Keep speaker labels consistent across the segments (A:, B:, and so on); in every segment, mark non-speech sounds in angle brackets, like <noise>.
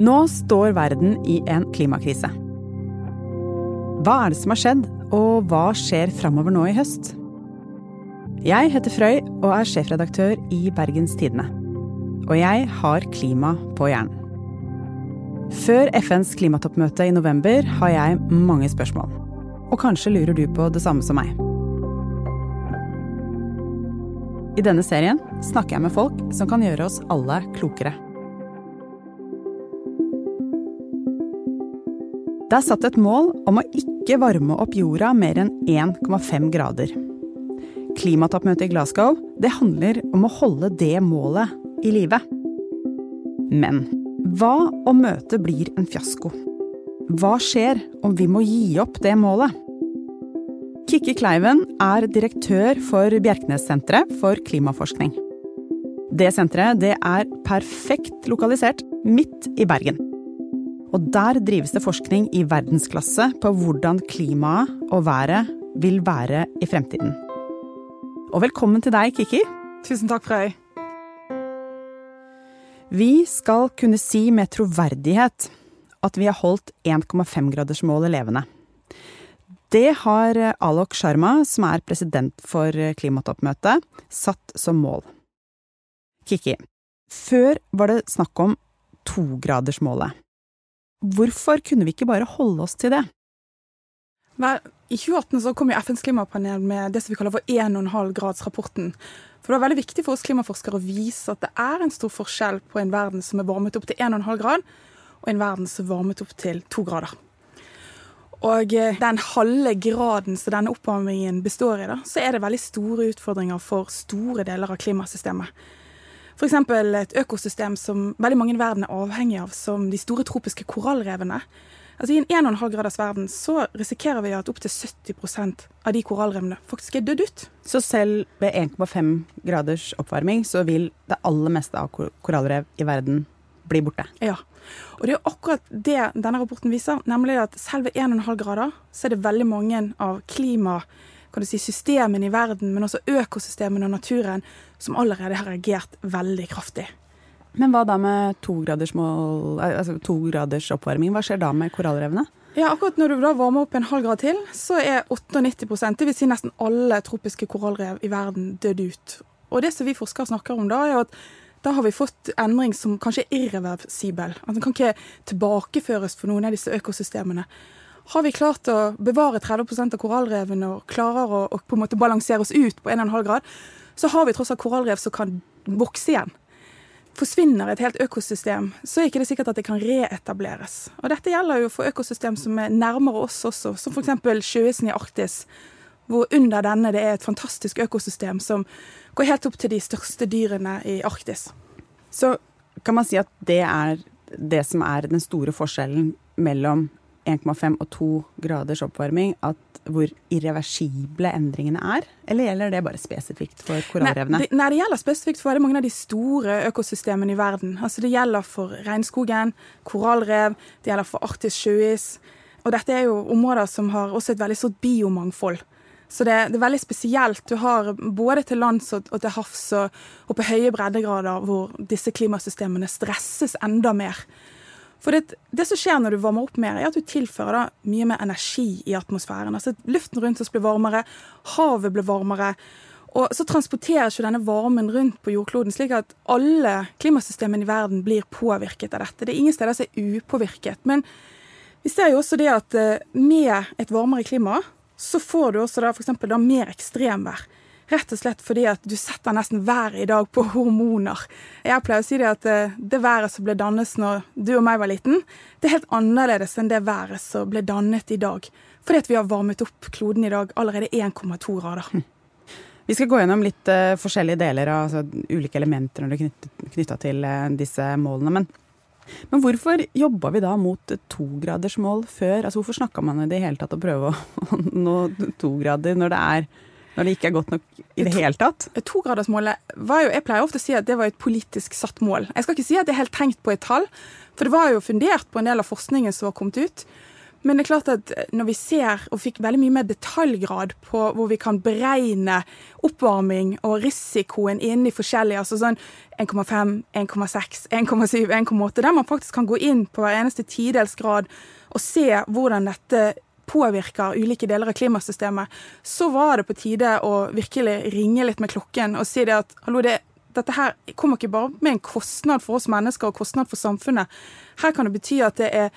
A: Nå står verden i en klimakrise. Hva er det som har skjedd, og hva skjer framover nå i høst? Jeg heter Frøy og er sjefredaktør i Bergens Tidende. Og jeg har klima på hjernen. Før FNs klimatoppmøte i november har jeg mange spørsmål. Og kanskje lurer du på det samme som meg. I denne serien snakker jeg med folk som kan gjøre oss alle klokere. Det er satt et mål om å ikke varme opp jorda mer enn 1,5 grader. Klimatoppmøtet i Glasgow det handler om å holde det målet i live. Men hva om møtet blir en fiasko? Hva skjer om vi må gi opp det målet? Kikki Kleiven er direktør for Bjerknessenteret for klimaforskning. Det senteret det er perfekt lokalisert midt i Bergen. Og der drives det forskning i verdensklasse på hvordan klimaet og været vil være i fremtiden. Og velkommen til deg, Kiki.
B: Tusen takk, Frøy.
A: Vi skal kunne si med troverdighet at vi har holdt 1,5-gradersmålet levende. Det har Alok Sharma, som er president for klimatoppmøtet, satt som mål. Kiki, før var det snakk om togradersmålet. Hvorfor kunne vi ikke bare holde oss til det?
B: Vel, I 2018 så kom jo FNs klimapanel med det som vi kaller for 1,5-gradsrapporten. For Det var veldig viktig for oss klimaforskere å vise at det er en stor forskjell på en verden som er varmet opp til 1,5 grad, og en verden som er varmet opp til 2 grader. Og eh, den halve graden som denne oppvarmingen består i, da, så er det veldig store utfordringer for store deler av klimasystemet. F.eks. et økosystem som veldig mange i verden er avhengig av, som de store tropiske korallrevene. Altså I en 1,5 graders verden så risikerer vi at opptil 70% av de korallrevene faktisk er dødd ut.
A: Så selv ved 1,5 graders oppvarming så vil det aller meste av korallrev i verden bli borte?
B: Ja. Og det er akkurat det denne rapporten viser, nemlig at selv ved 1,5 grader så er det veldig mange av klima kan du si, systemene i verden, men også økosystemene og naturen, som allerede har reagert veldig kraftig.
A: Men hva da med togradersmål, altså to graders oppvarming? Hva skjer da med korallrevene?
B: Ja, akkurat Når du da varmer opp en halv grad til, så er 98 det vil Si nesten alle tropiske korallrev i verden dødd ut. Og det som vi forskere snakker om da, er at da har vi fått endring som kanskje er irreversibel. Altså, den kan ikke tilbakeføres for noen av disse økosystemene. Har vi klart å bevare 30% av korallrevene og klarer å, å, på en måte balansere oss ut på 1,5 grad, så har vi tross alt korallrev som kan vokse igjen. Forsvinner et helt økosystem, så er ikke det sikkert at det kan reetableres. Og dette gjelder jo for økosystem som er nærmere oss også, som f.eks. sjøisen i Arktis, hvor under denne det er et fantastisk økosystem som går helt opp til de største dyrene i Arktis.
A: Så kan man si at det er det som er den store forskjellen mellom 1,5 og 2 graders oppvarming at hvor irreversible endringene er? Eller gjelder det bare spesifikt for korallrevene?
B: Nei, nei, det gjelder spesifikt for mange av de store økosystemene i verden. Altså Det gjelder for regnskogen, korallrev, det gjelder for arktisk sjøis. Og dette er jo områder som har også et veldig stort biomangfold. Så det, det, er veldig spesielt. Du har både til lands og, og til havs og, og på høye breddegrader hvor disse klimasystemene stresses enda mer. For det, det, som skjer når du varmer opp mer, er at du tilfører da mye mer energi i atmosfæren. Altså Luften rundt oss blir varmere, havet blir varmere. Og så transporteres jo denne varmen rundt på jordkloden, slik at alle klimasystemene i verden blir påvirket av dette. Det er ingen steder som er upåvirket. Men vi ser jo også det at eh, med et varmere klima, så får du også da f.eks. mer ekstremvær. Rett og slett fordi at du setter nesten været i dag på hormoner. Jeg pleier å si det at eh, det været som ble dannet når du og meg var liten, det er helt annerledes enn det været som ble dannet i dag. Fordi at vi har varmet opp kloden i dag allerede 1,2 grader. Hm.
A: Vi skal gå gjennom litt uh, forskjellige deler altså, ulike elementer når det er knytta til uh, disse målene. Men, men hvorfor jobba vi da mot togradersmål før? Altså, hvorfor snakka man i det hele tatt om å prøve <laughs> å nå to grader når det er når det ikke er godt nok i det hele tatt?
B: Togradersmålet var jo Jeg pleier ofte å si at det var et politisk satt mål. Jeg skal ikke si at det er helt tenkt på et tall, for det var jo fundert på en del av forskningen som var kommet ut. Men det er klart at når vi ser og fikk veldig mye mer detaljgrad på hvor vi kan beregne oppvarming og risikoen inn i forskjellige, altså sånn 1,5, 1,6, 1,7, 1,8, der man faktisk kan gå inn på hver eneste tidels grad og se hvordan dette påvirker ulike deler av klimasystemet, så var det på tide å virkelig ringe litt med klokken og si det at hallo, det, dette her kommer ikke bare med en kostnad for oss mennesker og kostnad for samfunnet. Her kan det bety at det er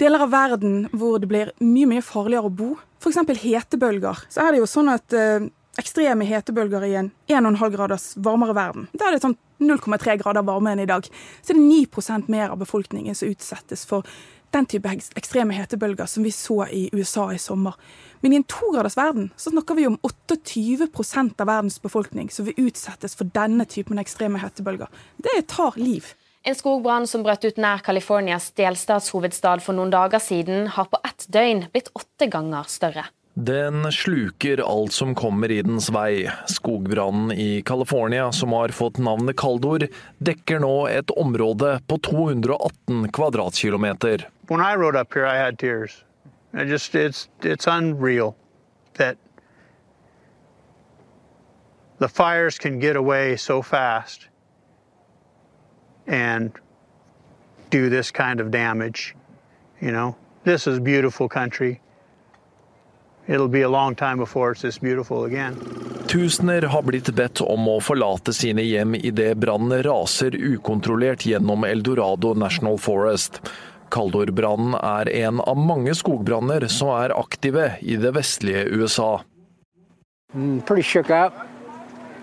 B: deler av verden hvor det blir mye mye farligere å bo. F.eks. hetebølger. Så er det jo sånn at eh, ekstreme hetebølger i en 1,5 graders varmere verden, da er det sånn 0,3 grader varmere enn i dag. Så er det 9% mer av befolkningen som utsettes for den type ekstreme hetebølger som vi så i USA i sommer. Men i en tograders verden så snakker vi om 28% av verdens befolkning som vil utsettes for denne typen ekstreme hetebølger. Det tar liv.
C: En skogbrann som brøt ut nær Californias delstatshovedstad for noen dager siden, har på ett døgn blitt åtte ganger større.
D: Den sluker alt som kommer i dens vei. Skogbrannen i California, som har fått navnet Kaldor, dekker nå et område på 218 kvadratkilometer.
E: When I rode up here, I had tears. It just, it's, it's unreal that the fires can get away so fast and do this kind damage. You know, this is beautiful.
D: Tusener har blitt bedt om å forlate sine hjem idet brannen raser ukontrollert gjennom Eldorado National Forest. Kaldorbrannen er en av mange skogbranner som er aktive i det vestlige USA.
F: Mm, pretty shook up,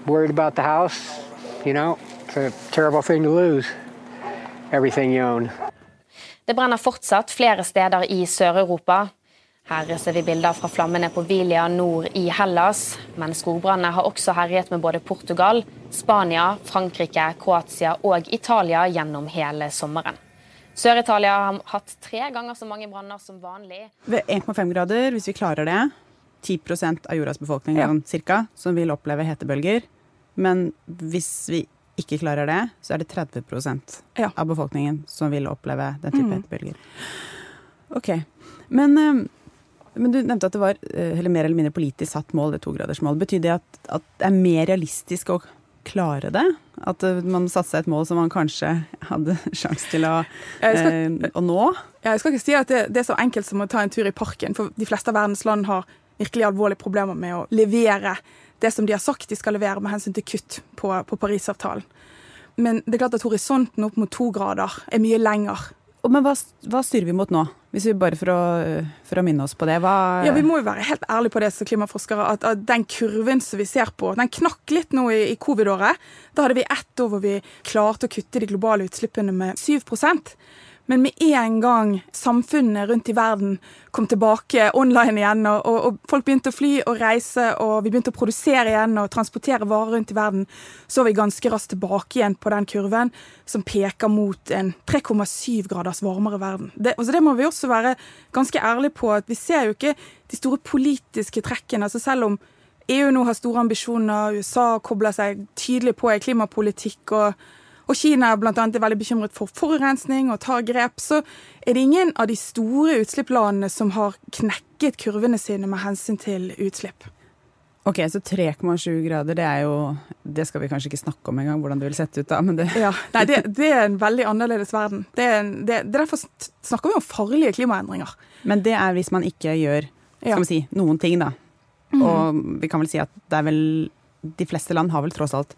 F: worried about the house, you know. It's a terrible thing to lose everything you own.
C: Det brenner fortsatt flere steder i Sør-Europa. Her ser vi bilder fra flammene på Vilia nord i Hellas. Men skogbrannene har også herjet med både Portugal, Spania, Frankrike, Kroatia og Italia gjennom hele sommeren. Sør-Italia har hatt tre ganger så mange branner som vanlig.
A: Ved 1,5 grader, hvis vi klarer det, 10% av jordas befolkning ja. cirka, som vil oppleve hetebølger. Men hvis vi ikke klarer det, så er det 30 ja. av befolkningen som vil oppleve den type mm. hetebølger. Ok. Men, eh, men, du nevnte at det var eh, eller mer eller mindre politisk satt mål, det togradersmålet. Betyr det at, at, det er mer realistisk å klare det? At eh, man satte seg et mål som man kanskje hadde <laughs> sjanse til å, skal, å, nå?
B: Jeg skal ikke si at det, det, er så enkelt som å ta en tur i parken, for de fleste av verdens land har virkelig alvorlige problemer med å levere det som de har sagt de skal levere med hensyn til kutt på, på Parisavtalen. Men det er klart at horisonten opp mot to grader er mye lenger.
A: Men hva, hva styrer vi mot nå? Hvis vi bare for å, for å minne oss på det. Hva
B: ja, Vi må jo være helt ærlige på det som klimaforskere, at, at, den kurven som vi ser på, den knakk litt nå i, i covid-året. Da hadde vi ett år hvor vi klarte å kutte de globale utslippene med 7 men med en gang samfunnet rundt i verden kom tilbake online igjen, og, og, folk begynte å fly og reise, og vi begynte å produsere igjen og transportere varer rundt i verden, så var vi ganske raskt tilbake igjen på den kurven som peker mot en 3,7 graders varmere verden. Det, altså det må vi også være ganske ærlige på, at vi ser jo ikke de store politiske trekkene. altså Selv om EU nå har store ambisjoner, USA kobler seg tydelig på i klimapolitikk og og Kina bl.a. er veldig bekymret for forurensning og tar grep, så er det ingen av de store utslippslandene som har knekket kurvene sine med hensyn til utslipp.
A: Ok, Så 3,7 grader, det er jo Det skal vi kanskje ikke snakke om engang, hvordan det vil sette ut da, men det
B: Ja, Nei, det, det er en veldig annerledes verden. Det er, en, det, det derfor snakker vi om farlige klimaendringer.
A: Men det er hvis man ikke gjør skal ja. vi si, noen ting, da. Mm. Og vi kan vel si at det er vel de fleste land har vel tross alt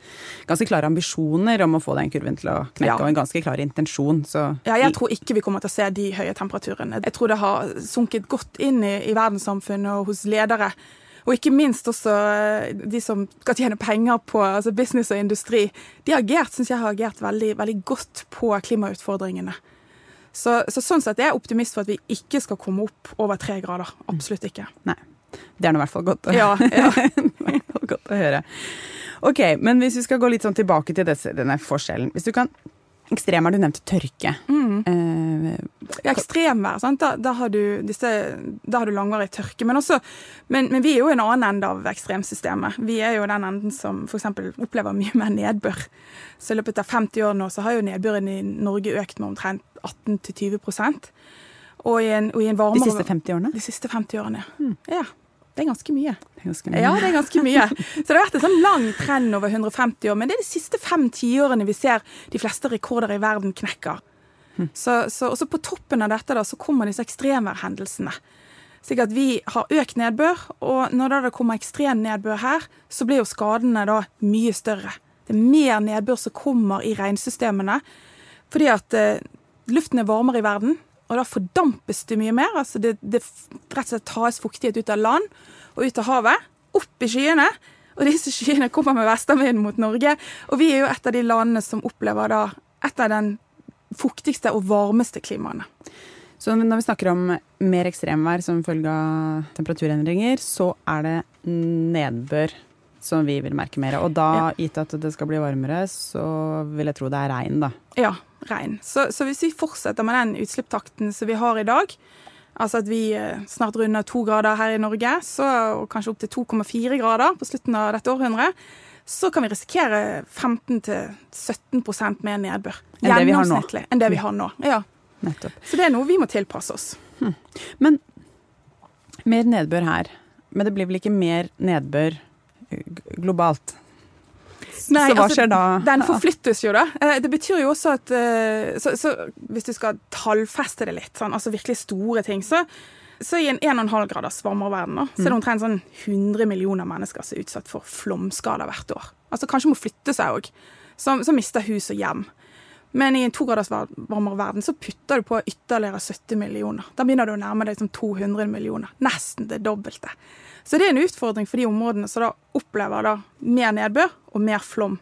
A: ganske klare ambisjoner om å få den kurven til å knekke, ja. og en ganske klar intensjon. Så
B: ja, jeg tror ikke vi kommer til å se de høye temperaturene. Jeg tror det har sunket godt inn i, i verdenssamfunnet og hos ledere. Og ikke minst også eh, de som skal tjene penger på altså business og industri. De har agert, syns jeg har agert veldig, veldig godt på klimautfordringene. Så, så, sånn sett er jeg optimist for at vi ikke skal komme opp over tre grader. Absolutt ikke.
A: Nei. Det er nå i hvert fall godt å,
B: ja, <laughs> ja.
A: godt å høre. Ok, men hvis vi skal gå litt sånn tilbake til disse, denne forskjellen. Hvis du kan Ekstremvær, du nevnte tørke.
B: Mm. Eh, ja, ekstremvær, sant? Da, da, har du disse, da har du langvarig tørke. Men, også, men, men, vi er jo en annen ende av ekstremsystemet. Vi er jo den enden som f.eks. opplever mye mer nedbør. Så i løpet av 50 år nå så har jo nedbøren i Norge økt med omtrent 18-20% Og i en, og i en varmere
A: De siste 50 årene?
B: De siste 50 årene, ja. Det er ganske mye.
A: Det ganske mye.
B: Ja, det er ganske mye. Så det har vært en sånn lang trend over 150 år. Men det er de siste fem tiårene vi ser de fleste rekorder i verden knekker. Så, så også på toppen av dette da, så kommer disse ekstremværhendelsene. Slik at vi har økt nedbør, og når det kommer ekstrem nedbør her, så blir jo skadene da mye større. Det er mer nedbør som kommer i regnsystemene, fordi at eh, luften er varmere i verden, og da fordampes det mye mer. altså Det, det rett og slett tas fuktighet ut av land og ut av havet, opp i skyene. Og disse skyene kommer med vestenvinden mot Norge, og vi er jo et av de landene som opplever da et av den fuktigste og varmeste klimaene.
A: Så når vi snakker om mer ekstremvær som følge av temperaturendringer, så er det nedbør som vi vil merke mer. Og da,
B: Ja.
A: gitt at det skal bli varmere, så vil jeg tro det er regn, da.
B: Ja, regn. Så, så hvis vi fortsetter med den utslippstakten som vi har i dag, altså at vi eh, snart runder to grader her i Norge, så, og kanskje opp til 2,4 grader på slutten av dette århundret, så kan vi risikere 15-17% mer nedbør.
A: Enn det vi har nå.
B: Enn det vi har nå. Ja.
A: Nettopp.
B: Så det er noe vi må tilpasse oss.
A: Men mer nedbør her. Men det blir vel ikke mer nedbør eh, globalt?
B: Nei,
A: så hva
B: altså,
A: skjer da?
B: Den forflyttes jo, da. Eh, Det betyr jo også at eh, så, så Hvis du skal tallfeste det litt, sånn, altså virkelig store ting, så, så i en 1,5 graders varmere verden da, så er det
A: Mm.
B: omtrent sånn 100 millioner mennesker som er utsatt for flomskader hvert år. Altså Kanskje må flytte seg òg. Som, som mister hus og hjem. Men i en 2-graders varmere verden så putter du på ytterligere 70 millioner. Da begynner du å nærme deg som 200 millioner. Nesten det dobbelte. Så det er en utfordring for de områdene som da opplever da mer nedbør og mer flom.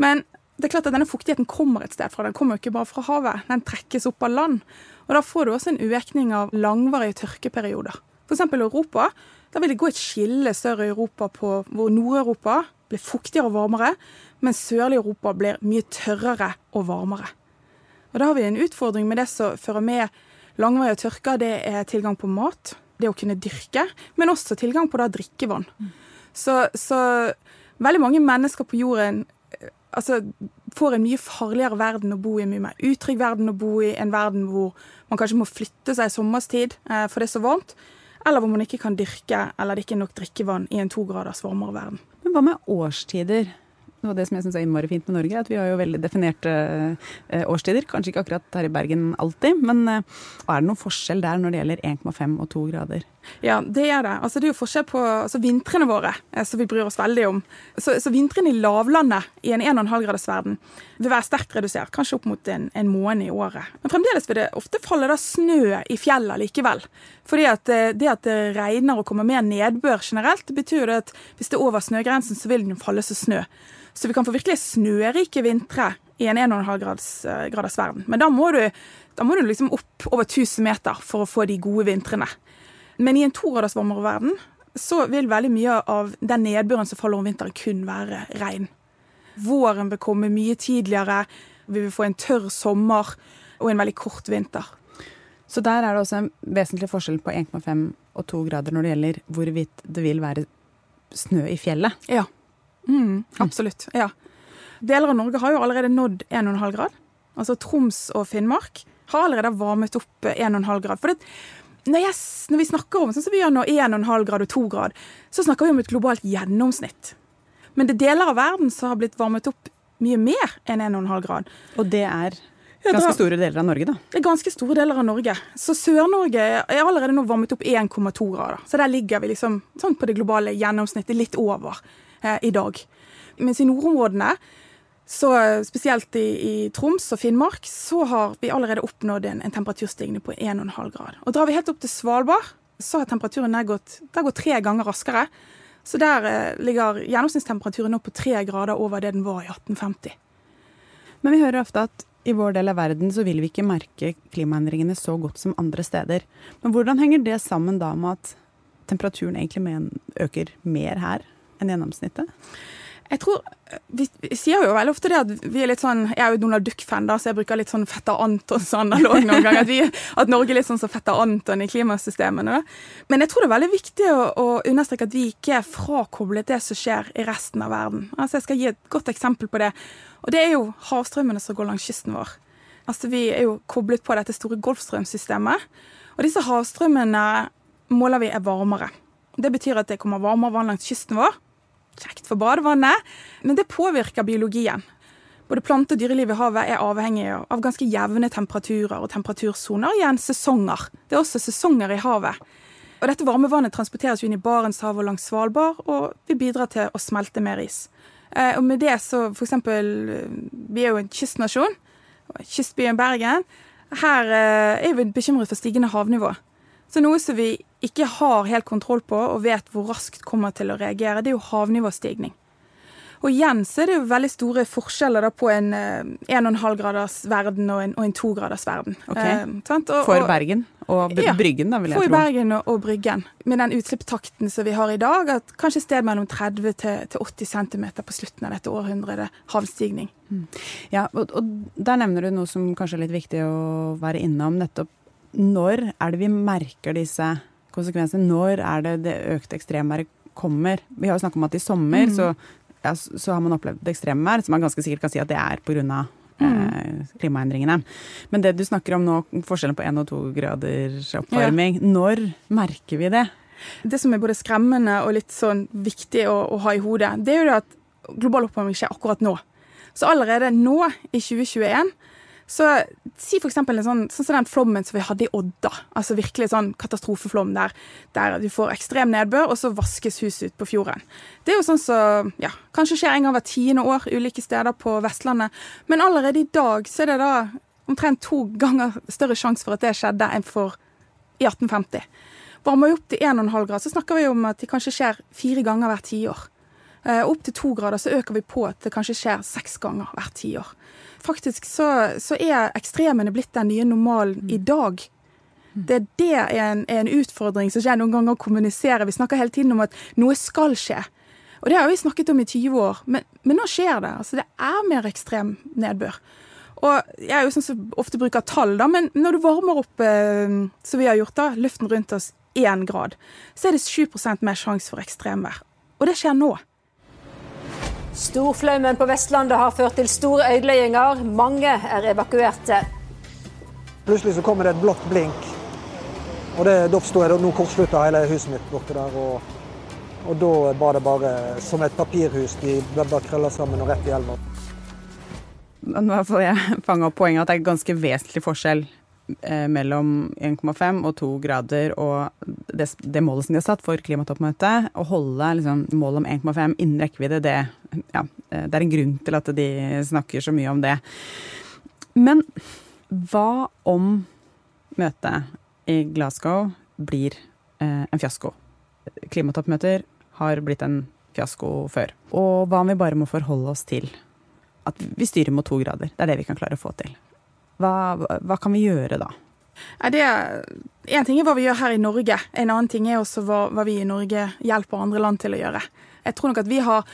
B: Men det er klart at denne fuktigheten kommer et sted fra. Den kommer jo ikke bare fra havet. Den trekkes opp av land. Og da får du også en økning av langvarige tørkeperioder. F.eks. Europa. Da vil det gå et skille sør i Europa på hvor Nord-Europa blir fuktigere og varmere, mens sørlig Europa blir mye tørrere og varmere. Og da har vi en utfordring med det som fører med langvarige tørker. Det er tilgang på mat, det å kunne dyrke, men også tilgang på da drikkevann. Så, så veldig mange mennesker på jorden eh, altså, får en mye farligere verden å bo i, en mye mer utrygg verden å bo i, en verden hvor man kanskje må flytte seg i sommerstid eh, for det er så varmt, eller hvor man ikke kan dyrke eller det ikke er nok drikkevann i en to graders varmere verden.
A: Men hva med årstider? Av det som jeg syns er innmari fint med Norge, er at vi har jo veldig definerte eh, årstider. Kanskje ikke akkurat her i Bergen alltid, men eh, er det noen forskjell der når det gjelder 1,5 og 2 grader?
B: Ja, det er det. Altså, det er jo forskjell på altså, vintrene våre, eh, som vi bryr oss veldig om. Så, så vintrene i lavlandet i en 1,5 graders verden vil være sterkt redusert, kanskje opp mot en, en måned i året. Men fremdeles vil det ofte falle da snø i fjellet likevel. Fordi at eh, det at det regner og kommer mer nedbør generelt, betyr jo det at hvis det er over snøgrensen, så vil den falle som snø. Så vi kan få virkelig snørike vintre i en 1,5 graders, eh, graders verden. Men da må, du, da må du liksom opp over 1000 meter for å få de gode vintrene. Men i en to graders varmere verden så vil veldig mye av den nedbøren som faller om vinteren, kun være regn. Våren vil komme mye tidligere, vi vil få en tørr sommer og en veldig kort vinter.
A: Så der er det også en vesentlig forskjell på 1,5 og 2 grader når det gjelder hvorvidt det vil være snø i fjellet.
B: Ja. Mm, absolutt. Ja. Deler av Norge har jo allerede nådd 1,5 grad. Altså Troms og Finnmark har allerede varmet opp 1,5 grad. For det, når, jeg, når vi snakker om sånn som vi gjør nå 1,5 grad og 2 grad, så snakker vi om et globalt gjennomsnitt. Men det er deler av verden som har blitt varmet opp mye mer enn 1,5 grad.
A: Og det er ganske store deler av Norge, da.
B: Det er ganske store deler av Norge. Så Sør-Norge er allerede nå varmet opp 1,2 grader. Så der ligger vi liksom sånn på det globale gjennomsnittet, litt over eh, i dag. Mens i nordområdene, så spesielt i, i Troms og Finnmark, så har vi allerede oppnådd en, en temperaturstigning på 1,5 grad. Og drar vi helt opp til Svalbard, så har temperaturen der gått, der gått tre ganger raskere. Så der eh, ligger gjennomsnittstemperaturen nå på tre grader over det den var i 1850.
A: Men vi hører ofte at i vår del av verden så vil vi ikke merke klimaendringene så godt som andre steder. Men hvordan henger det sammen da med at temperaturen egentlig øker mer her enn gjennomsnittet?
B: Jeg tror, vi, vi sier jo veldig ofte det at vi er litt sånn Jeg er jo Donald Duck-fan, da, så jeg bruker litt sånn Fetter Anton-analog noen <laughs> ganger. At, vi, at Norge er litt sånn som Fetter Anton i klimasystemene. Men jeg tror det er veldig viktig å, å understreke at vi ikke er frakoblet det som skjer i resten av verden. Altså Jeg skal gi et godt eksempel på det. Og det er jo havstrømmene som går langs kysten vår. Altså, vi er jo koblet på dette store Golfstrømsystemet. Og disse havstrømmene måler vi er varmere. Det betyr at det kommer varmere vann langs kysten vår. Kjekt for badevannet, men det påvirker biologien. Både plante- og dyreliv i havet er avhengig av ganske jevne temperaturer og temperatursoner. Igjen sesonger. Det er også sesonger i havet. Og dette varmevannet transporteres jo inn i Barentshavet og langs Svalbard, og vi bidrar til å smelte mer is. Eh, og med det så for eksempel Vi er jo en kystnasjon. Kystbyen Bergen. Her eh, er vi bekymret for stigende havnivå. Så noe som vi ikke har helt kontroll på og vet hvor raskt kommer til å reagere, det er jo havnivåstigning. Og igjen så er det jo veldig store forskjeller på en 1,5 graders verden og en, og en 2 graders verden.
A: Okay. Eh, og, for Bergen og ja, Bryggen, da, vil jeg
B: tro.
A: For
B: Bergen og, og, Bryggen. Med den utslippstakten som vi har i dag, at kanskje sted mellom 30 til, til 80 cm på slutten av dette århundret havstigning. Mm.
A: Ja, og der nevner du noe som kanskje er litt viktig å være innom. Nettopp når er det vi merker disse konsekvensene? Når er det det økte ekstremværet kommer? Vi har jo snakket om at i sommer mm. så ja, så har man opplevd ekstremvær, som man ganske sikkert kan si at det er pga. Mm. Eh, klimaendringene. Men det du snakker om nå, forskjellen på 1 og 2 graders oppvarming, ja. når merker vi det?
B: Det som er både skremmende og litt sånn viktig å, å ha i hodet, det er jo det at global oppvarming skjer akkurat nå. Så allerede nå, i 2021, så si eksempel en sånn, sånn den flommen som vi hadde i Odda. Altså virkelig sånn katastrofeflom der, der du får ekstrem nedbør, og så vaskes huset ut på fjorden. Det er jo sånn som så, ja, kanskje skjer en gang hvert tiende år ulike steder på Vestlandet. Men allerede i dag så er det da omtrent to ganger større sjanse for at det skjedde enn for i 1850. Varmer vi opp til 1,5 grad, så snakker vi om at det kanskje skjer fire ganger hvert tiår. Eh, opp til to grader så øker vi på at det kanskje skjer seks ganger hvert tiår faktisk så, så, er ekstremene blitt den nye normalen i dag. Det, det er en, er en utfordring som skjer noen ganger å kommunisere. Vi snakker hele tiden om at noe skal skje. Og det har vi snakket om i 20 år, men, men nå skjer det. Altså, det er mer ekstrem nedbør. Og jeg er jo sånn som ofte bruker tall, da, men når du varmer opp, eh, som vi har gjort, da, luften rundt oss én grad, så er det 7% mer sjanse for ekstremvær. Og det skjer nå.
G: Storflaumen på Vestlandet har ført til store ødelegginger. Mange er evakuerte.
H: Plutselig så kommer det et blått blink. Og det, Da forsto jeg nå kortslutta hele huset mitt borte der. Og, og, da var det bare som et papirhus. De ble bare krølla sammen og rett i elva.
A: Nå får jeg fanga opp poenget at det er ganske vesentlig forskjell mellom 1,5 og 2 grader og det, det, målet som de har satt for klimatoppmøtet, å holde liksom, målet om 1,5 innen rekkevidde, det, ja, det er en grunn til at de snakker så mye om det. Men hva om møtet i Glasgow blir eh, en fiasko? Klimatoppmøter har blitt en fiasko før. Og hva om vi bare må forholde oss til at vi styrer mot to grader? Det er det vi kan klare å få til. Hva, hva kan vi gjøre da?
B: en ting er hva vi gjør her i Norge. En annen ting er også hva, hva vi i Norge hjelper andre land til å gjøre. Jeg tror nok at vi har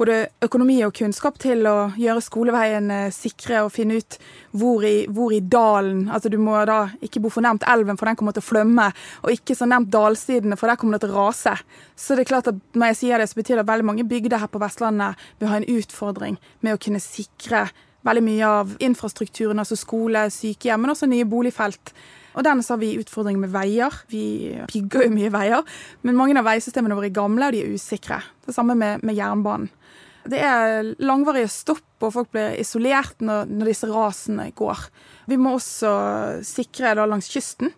B: både økonomi og kunnskap til å gjøre skoleveien sikre og finne ut hvor i, hvor i, dalen Altså du må da ikke bo for nærmt elven, for den kommer til å flømme, og ikke så nærmt dalsidene, for der kommer det til å rase. Så det er klart at når jeg sier det, så betyr det at veldig mange bygder her på Vestlandet vil ha en utfordring med å kunne sikre veldig mye av infrastrukturen, altså skole, sykehjem, men også nye boligfelt. Og dernest har vi utfordringer med veier. Vi bygger jo mye veier, men mange av veisystemene våre er gamle, og de er usikre. Det samme med, med jernbanen. Det er langvarige stopp, og folk blir isolert når, når disse rasene går. Vi må også sikre da langs kysten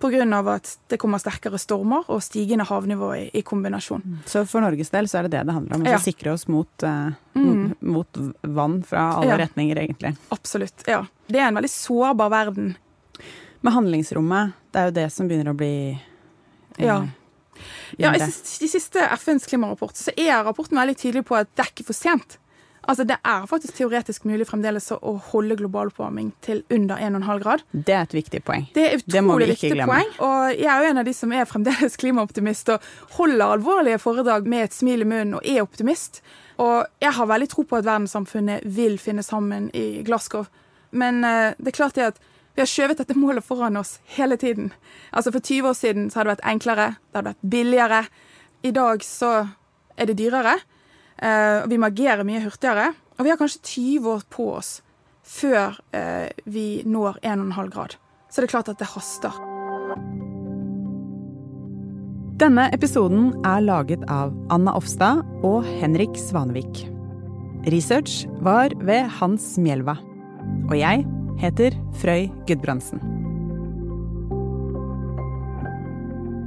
B: pga. at det kommer sterkere stormer og stigende havnivå i, i, kombinasjon.
A: Mm. Så for Norges del så er det det det handler om? Å ja. sikre oss mot, uh, mm. mot, vann fra alle ja. retninger, egentlig?
B: Absolutt. Ja. Det er en veldig sårbar verden.
A: Med handlingsrommet, det er jo det som begynner å bli
B: uh, Ja. Ja, I de siste FNs klimarapport så er rapporten veldig tydelig på at det er ikke for sent. Altså, Det er faktisk teoretisk mulig fremdeles å holde global oppvarming til under 1,5 grad.
A: Det er et viktig poeng.
B: Det er utrolig viktig glemme. poeng. Og jeg er jo en av de som er fremdeles <laughs> klimaoptimist og holder alvorlige foredrag med et smil i munnen og er optimist. Og jeg har veldig tro på at verdenssamfunnet vil finne sammen i Glasgow. Men uh, det er klart det at vi har skjøvet dette målet foran oss hele tiden. Altså For 20 år siden så hadde det vært enklere, det hadde vært billigere. I dag så er det dyrere. Uh, vi må agere mye hurtigere. Og vi har kanskje 20 år på oss før eh, vi når 1,5 grad. Så det er klart at det haster.
A: Denne episoden er laget av Anna Offstad og Henrik Svanevik. Research var ved Hans Mjelva. Og jeg heter Frøy Gudbrandsen.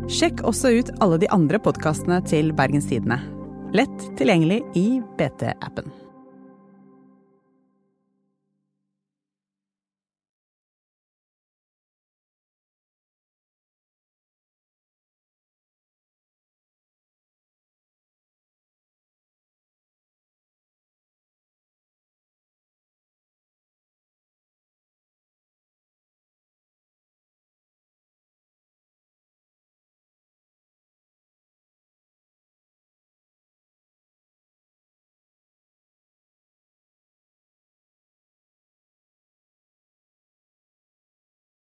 A: Sjekk også ut alle de andre podkastene til Bergens Tidende. Lett tilgjengelig i BT-appen.